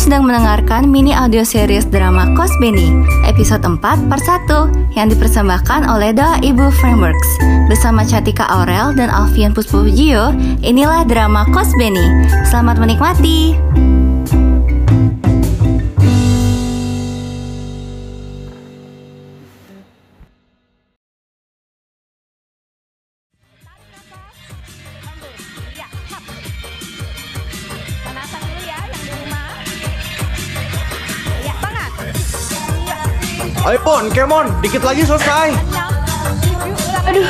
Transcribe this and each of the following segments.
sedang mendengarkan mini audio series drama Kos Beni, episode 4 part 1 yang dipersembahkan oleh Doa Ibu Frameworks. Bersama Catika Aurel dan Alfian Puspujio, inilah drama Kos Beni. Selamat menikmati. Ayo Pon, Kemon, dikit lagi selesai. Aduh.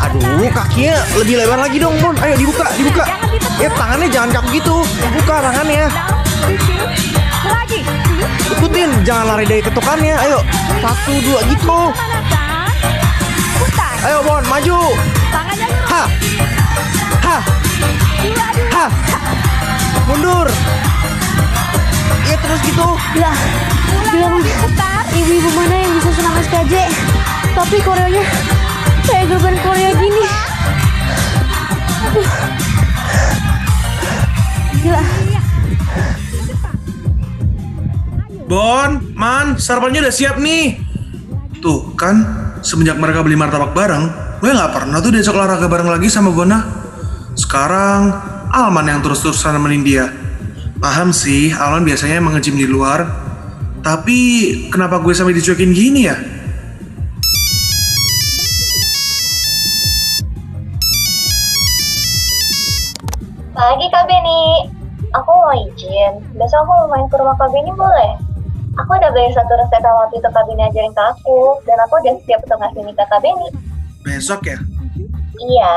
Aduh, kakinya lebih lebar lagi dong, Pon. Ayo dibuka, dibuka. Eh, tangannya jangan kaku gitu. Buka tangannya. Ikutin, jangan lari dari ketukannya. Ayo, satu, dua, gitu. Ayo, Pon, maju. Tangannya Lah, bilang ibu-ibu mana yang bisa senang SKJ Tapi koreonya kayak grup band Korea gini Gila, Bon, Man, sarapannya udah siap nih. Tuh kan, semenjak mereka beli martabak bareng, gue nggak pernah tuh diajak olahraga bareng lagi sama Bona. Sekarang, Alman yang terus-terusan nemenin dia. Paham sih, Alman biasanya emang nge-gym di luar. Tapi, kenapa gue sampai dicuekin gini ya? Pagi Kak Beni, aku mau izin. Besok aku mau main ke rumah Kak Beni boleh? Aku udah beli satu resep yang waktu itu Kak Beni ajarin ke aku, dan aku udah siap untuk ngasih nikah Kak Beni. Besok ya? Iya,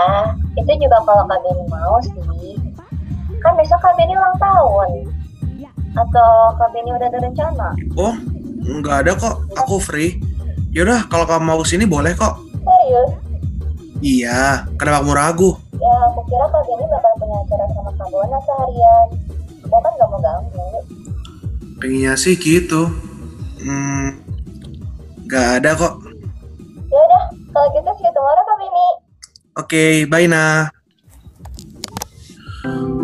itu juga kalau Kak Beni mau sih. Kan besok Kak Beni ulang tahun. Atau Kak Beni udah ada rencana? Oh, nggak ada kok. Aku free. Yaudah, kalau kamu mau ke sini boleh kok. Serius? Iya, kenapa kamu ragu? Ya, aku kira Kak Beni bakal punya acara sama Kak Bona seharian. Aku kan gak mau ganggu. Pengennya sih gitu. Hmm, nggak ada kok. Ya udah, kalau gitu see you tomorrow Kak Beni. Oke, bye Nah.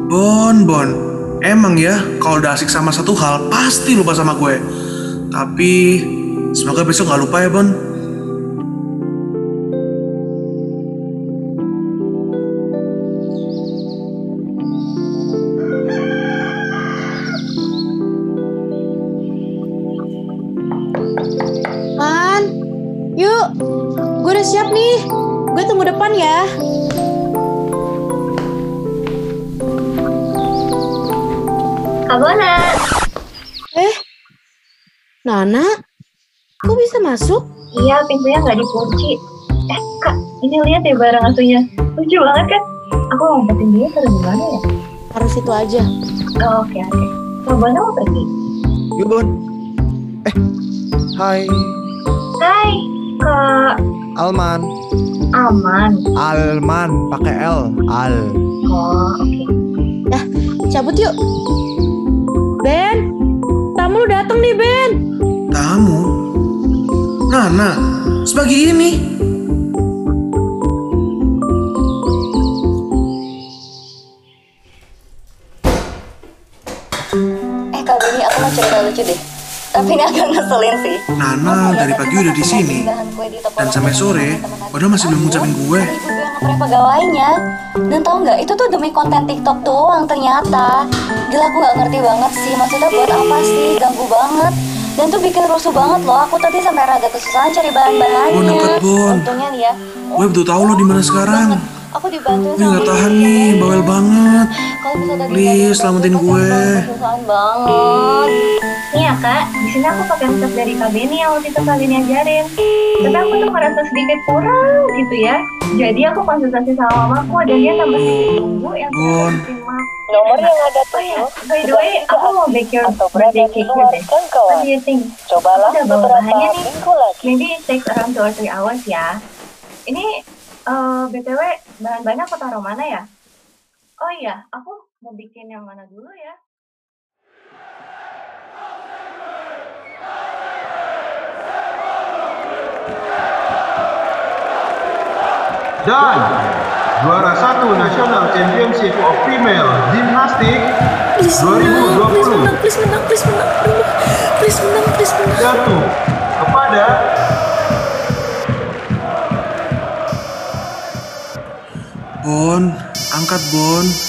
Bon, Bon. Emang ya, kalau udah asik sama satu hal, pasti lupa sama gue. Tapi, semoga besok nggak lupa ya, Bon. Man Yuk, gue udah siap nih Gue tunggu depan ya Kak Bona. Eh, Nana, kok bisa masuk? Iya, pintunya nggak dikunci. Eh, Kak, ini lihat ya barang asuhnya. Lucu banget kan? Aku mau ngumpetin dia taruh di mana ya? Taruh situ aja Oh, oke, oke. Kak Bona mau pergi? Yuk, Bon. Eh, hai. Hai, Kak Alman. Aman. Alman, pakai L. Al. Oh, oke. Cabut yuk Ben, tamu lu dateng nih Ben Tamu? Nana, sebagai ini. Eh Kak Beni, aku mau cerita lucu deh. Tapi ini agak ngeselin sih. Nana dari pagi udah di sini. Dan sampai sore, padahal masih belum ngucapin gue. Ngeprank pegawainya. Dan tau nggak, itu tuh demi konten TikTok doang ternyata. Gila aku nggak ngerti banget sih. Maksudnya buat apa sih? Ganggu banget. Dan tuh bikin rusuh banget loh. Aku tadi sampai rada kesusahan cari bahan-bahannya. Bon, dekat, Bon. Untungnya nih ya. Gue betul tahu lo di mana sekarang. Aku dibantu Gue nggak tahan nih, bawel banget. Kalau bisa tadi Please, selamatin gue. Kesusahan banget. Ya, Kak. Di sini aku pakai resep dari Kak Beni yang waktu itu Kak Beni ajarin. Tapi aku tuh merasa sedikit kurang gitu ya. Jadi aku konsultasi sama mamaku dan dia tambah sedikit bumbu yang Bon. bikin mak. Nomor yang ada Oh ya, tujuh by the way, aku mau bake your atau birthday berada di cake luar deh. What do you think? Cobalah beberapa bahannya nih. minggu lagi. Maybe it takes around 2 or 3 hours ya. Ini eh BTW bahan-bahannya aku taruh mana ya? Oh iya, aku mau bikin yang mana dulu ya? Dan juara satu National Championship of Female Gymnastics Please menang, please 2020 menang, please menang, please menang. Please menang, please menang. jatuh kepada Bon, angkat Bon.